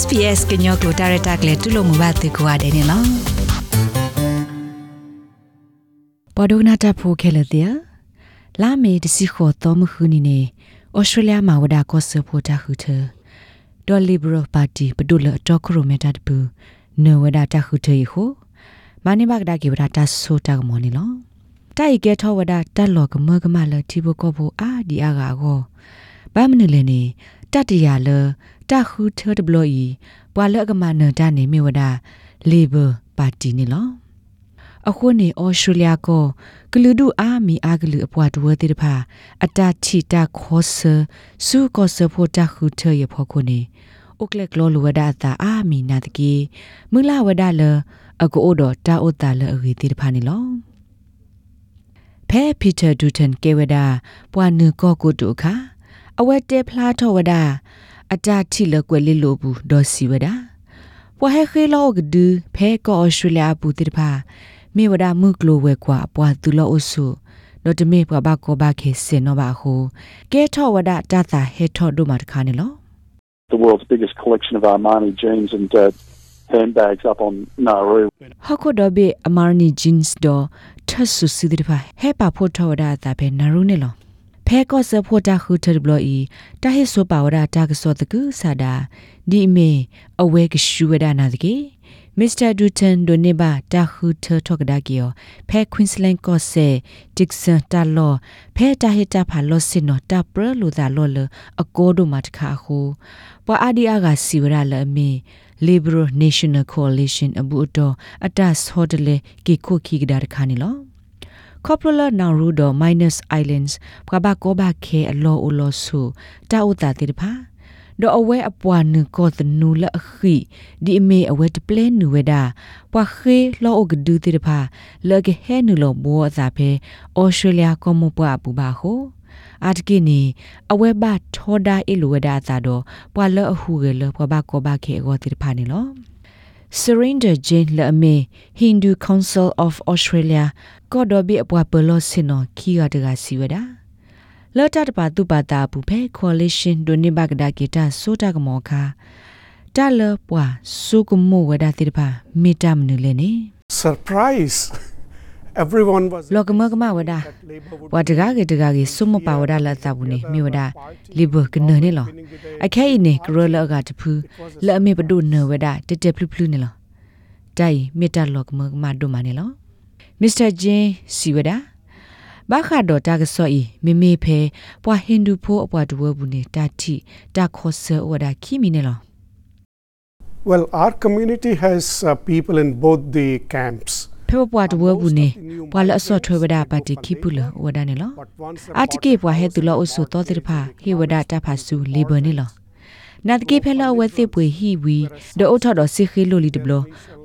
SPS ကညောကိုဒါရတာကလေးတူလို့မဘာတေကွာတယ်နော်ပဒုနာတာဖိုခဲလေတဲ့လာမေတစီခေါ်တော်မခုနီနေဩစတြေးလျမှာဝဒါကောဆဖိုတာခုထဒေါ်လီဘရပါတီပဒုလတော့ခရိုမီတာတပူနဝဒါတာခုထေဟိုမနိဘကဒါကေဝဒါတာဆိုတာကမောနီလောတိုက်ကဲထောဝဒါတက်လောကမကမလတီဘကောဘူအာဒီအာဂါကိုဘာမနလေနေတတရလ တခုထဒဘလီဘွာလကမနတာနေမြဝဒလေဘာပါတီနေလောအခုနေဩစတြေးလျကိုဂလူဒူအာမီအာဂလူအပွားတဝတိတဖာအတချီတာခောဆဆူကောဆဖို့တခုထရဖို့ခုနေအိုကလက်ကလောလဝဒတာအာမီနာတကီမူလာဝဒလအကိုအိုတော်တာအိုတာလအဂီတိတဖာနေလောဖဲပီတာဒူတန်ကေဝဒပွာနုကောကိုတုခါအဝဲတဲဖလားထောဝဒ အတာတိလကွယ်လီလိုဘူးဒေါ်စီဝဒပွာဟဲခဲလောကဒူဖဲကောဩစတြေးလျဘူးတိတဖာမေဝဒမှုကလိုဝဲကွာပွာသူလောအဆုတော့တမေပွာဘကောဘခေစင်နောဘာဟုကဲထောဝဒတာတာဟေထောဒုမတခါနေလော the world's biggest collection of Armani jeans and uh, handbags up on Nauru. ဟခုဒဘေအမာနီဂျင်းစ်ဒထဆူစီဒီ ဖာဟေပါဖို့ထောဝဒတာပဲနာရုနေလောဖဲကောဆဖို့တာခုထဘလီတာဟိဆိုပါဝဒတာကစောတကူဆာဒာဒီမေအဝဲကရှူဝဒနာတကေမစ္စတာဒူတန်ဒိုနေဘာတာခုထထောကဒါကီယောဖဲကွင်းစလန်ကောဆေတစ်ဆန်တာလောဖဲတာဟိတာဖာလောစင်နောတာပရလူသာလောလအကိုဒိုမတ်ခါခုပွာအာဒီအာကစီဝရလအမီ Liberal National Coalition အဘူတော်အတတ်ဟောဒလေကေခိုခီကဒါခါနီလော Coppola Narudo minus islands ပကဘာကောဘာခေအလောအလောဆူတာဥတာတိတဖာဒေါ်အဝဲအပွားနကောသနူလခိဒီအမေအဝဲတပလဲနူဝဲတာပွာခေလောအကဒူတိတဖာလကဟဲနူလောဘောအစာဖဲဩစတြေးလျကောမပွားပူပါဟုအာတကိနီအဝဲဘထောဒါအီလိုဝဒါသာတော့ပွာလအဟုရလပွာဘကောဘခေအောတိတဖာနေလော Surrender Jane Lame Hindu Council of Australia ကောဒဘီအပွားပလောစင်နောခီရတကစီဝဒလောတတပါတုပါတာဘူးဖဲ coalition ဒိုနေဘဂဒါကေတာဆိုတာကမောခာတလပွားစုကမိုဝဒတိတပါမေတ္တမနုလေနေ surprise everyone was လောကမကမဝဒဝဒဂါကေတဂါကေစုမပါဝဒလာသဘူးနေမြေဝဒလီဘကနနေလောအခဲအင်းကရလကတဖူလဲ့အမေပဒုနဝဒတတဖလူဖလူနေလောတိုင်မေတ္တလောကမကမဒုမနေလောမစ္စတာဂျင်းစီဝဒဘာခါဒတာကဆောဤမေမေဖဲပွာဟင်ဒူဖိုးအပွားတဝဘူးနေတာတိတာခောဆဝဒခိမီနေလော well our community has uh, people in both the camps ဖေပွားတဝဘူးနေပွာလအစောထွေဝဒပါတိခိပုလဝဒနေလော but once အတကေပွာဟဲတူလောအဆုတော်တိဖာဟေဝဒတာဖာစုလေဘနေလောနာတကေဖဲလောဝဲသိပွေဟီဝီဒေအိုထော်တော်စီခီလိုလီဒဘလ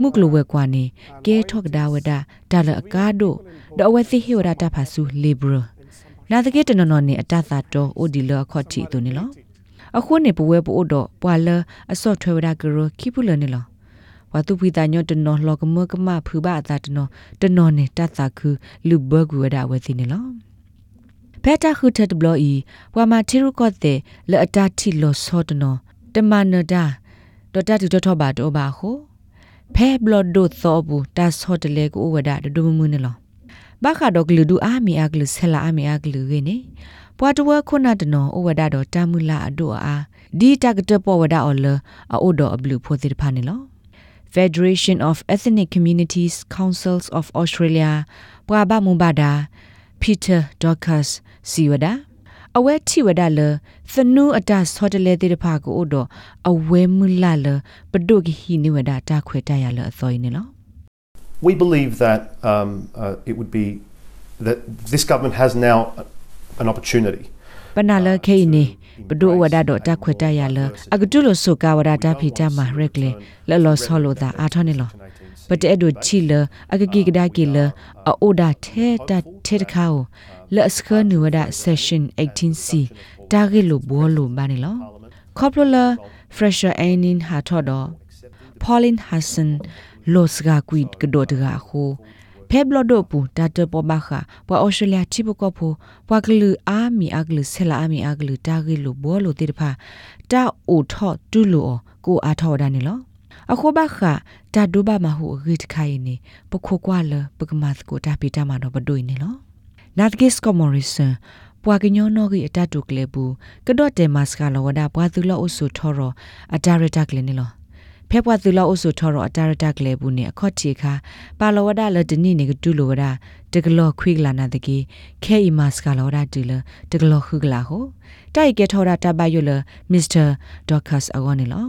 မုကလိုဝဲကွာနေကဲထော့ကဒါဝဒဒါလအကားတို့ဒေအဝဲသိဟေဝဒတာဖာစုလေဘရနာတကေတနော်နော်နေအတသာတော်အိုဒီလောခော့တီတူနေလောအခုနေပဝဲပို့တော့ပွာလအစော့ထွေဝဒကရခိပုလနေလော ဝါတုပိတညောတနော်လောကမကမဖူဘာတာတနော်တနော်နေတသခုလူဘဂဝဒဝဲသိနေလောဘက်တာခုထက်ဘလော်ဤဝါမတီရုကော့တဲ့လက်အတာတီလောဆောတနော်တမနဒါဒေါ်တာတူထောပါတော့ပါဟုဖဲဘလော့ဒိုသောဘူးတာဆောတလေကိုဝဒဒဒမမှုနေလောဘာခါတော့ဂလူဒူအာမီအကလူဆလာအာမီအကလူရင်းနေပွာတဝခုနတနော်ဩဝဒတော့တာမူလာအတို့အားဒီတကတပေါ်ဝဒအော်လအိုဒေါ်အဘလူဖိုတိဖာနေလော Federation of Ethnic Communities Councils of Australia ပွာဘမူဘာဒါ Peter Docus စီဝဒါအဝဲထိဝဒါလသနူအတဆောတလေတေတဖာကိုအိုတော့အဝဲမူလာလပဒုကဟိနိဝဒါတာခွေတရလအစောရင်းနေလော We believe that um, uh, it would be that this government has now an opportunity ပနာလခေနေပဒုဝဒါတော့တခွေတရလအကတုလဆုကဝဒါတာဖီတမှာရက်လေလော်လော်ဆောလိုတာအာထောနေလောပတဲဒိုချီလအကကီကဒါကီလအိုဒါထဲတထဲတခါကိုလက်စခနူဝဒါ session 18c တာဂီလိုဘောလိုဘာနေလောခေါပလလာ fresher ainin ha thodo pauline hassan losga quid kdo daga kho ဖဲဘလဒိုပူတာတပေါ်ပါခပွာဩစတြေးလျချိပကောဖိုပွာကလူအာမီအကလူဆလာအာမီအကလူတာဂီလိုဘောလိုတေတဖာတာအိုထော့တူလိုကိုအားထော်ဒါနေလောအခုဘခတာဒုဘမဟုဂိတခိုင်နေပခိုကွာလပကမတ်ကိုတာပီတာမတော့ဘဒွိနေလောနတ်ဂစ်ကမော်ရီဆန်ပွာကညောနောဂီအတတုကလေဘူးကတော့တေမတ်ကလောဝဒါပွာသူလောအုဆုထော်ရအတာရတာကလေနေလော ဖဲပွားသူလောအုဆုထော်ရအတာရတာကလေဘူးနေအခော့ချီခါပါလောဝဒါလတနိနေကတူလောဝဒါတကလောခွိကလာနာတကေခဲအီမတ်ကလောဝဒါတူလတကလောခုကလာဟိုတိုက်ကဲထော်ရတာဘယုလမစ္စတာဒေါကတ်အဂောနေလော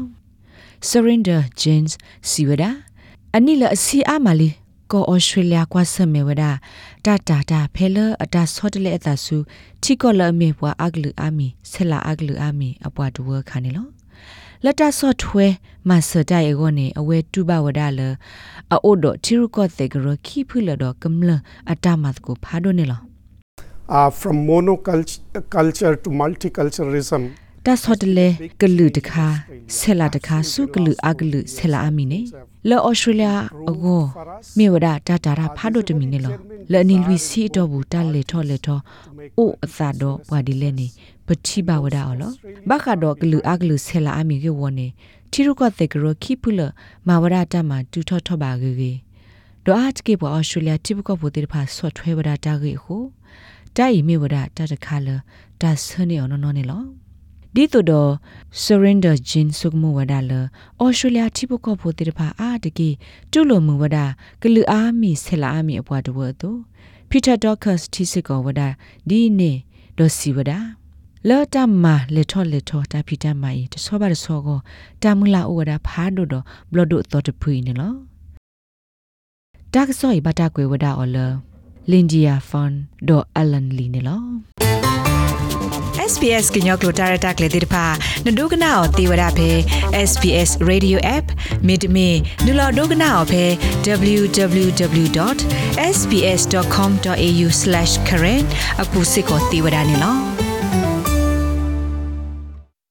Surrender James Siwada Anila si amali ko Australia kwa same wada ta ta ta phela ata sotle ata su thi ko la me bwa aglu ami sela aglu ami apwa duwa khane lo လ တဆော့ထွဲမဆတိုင်ကိုနေအဝဲတူဘဝဒါလအိုဒချီရုကောတေဂရခိဖုလဒကမ္လအတမတ်ကိုဖာဒိုနေလော Uh, from monoculture to multiculturalism, တဆော့တလေကလူတခါဆဲလာတခါစုကလူအကလူဆဲလာအမီနေ လောဩစတြေးလျအကိုမြေဝဒတာတာရာဖာဒိုတမီနေလောလဲနီလူစီတော့ဘူးတလေထောလေထောအိုအသာတော့ဘွာဒီလဲနေပတိဘဝဒအော်လောဘခါတော့ကလူအကလူဆဲလာအမီကေဝနေတီရုကတဲ့ကရခိပုလမဝရတာမတူထောထောပါကေကေတော့အတ်ကေဘောဩစတြေးလျတိဘကဘူတိဖာဆော့ထွဲဝဒတာကေဟုတိုင်မြေဝဒတာတခါလတာဆနေအောင်နော်နေလော ဒီတို့တော့ surrender gene စုကမဝဒါလဩစတြေးလျတိပကောဖို့တေတဖာအာတကီတူလိုမဝဒါကလူအားမီဆလာအားမီအပွားတဝတ်တို့ Peter Docus တိစကောဝဒါဒီနေဒိုစီဝဒါလော်တမလေထောလေထောတာဖီတမိုင်တဆောပါတဆောကိုတာမူလာဩဝဒါဖာဒိုဒဘလဒိုတော်တဖွေနေလောတာကဆောဤဘတာကွေဝဒါအော်လလင်ဂျီယာဖွန်ဒိုအလန်လီနေလော SPS ကညောကလိုတာရတာကလေးတိတဖာနဒုကနာအောတေဝရဖဲ SPS Radio App မိဒမီနူလာဒုကနာအောဖဲ www.sps.com.au/current အခုစစ်ကိုတေဝရနေလော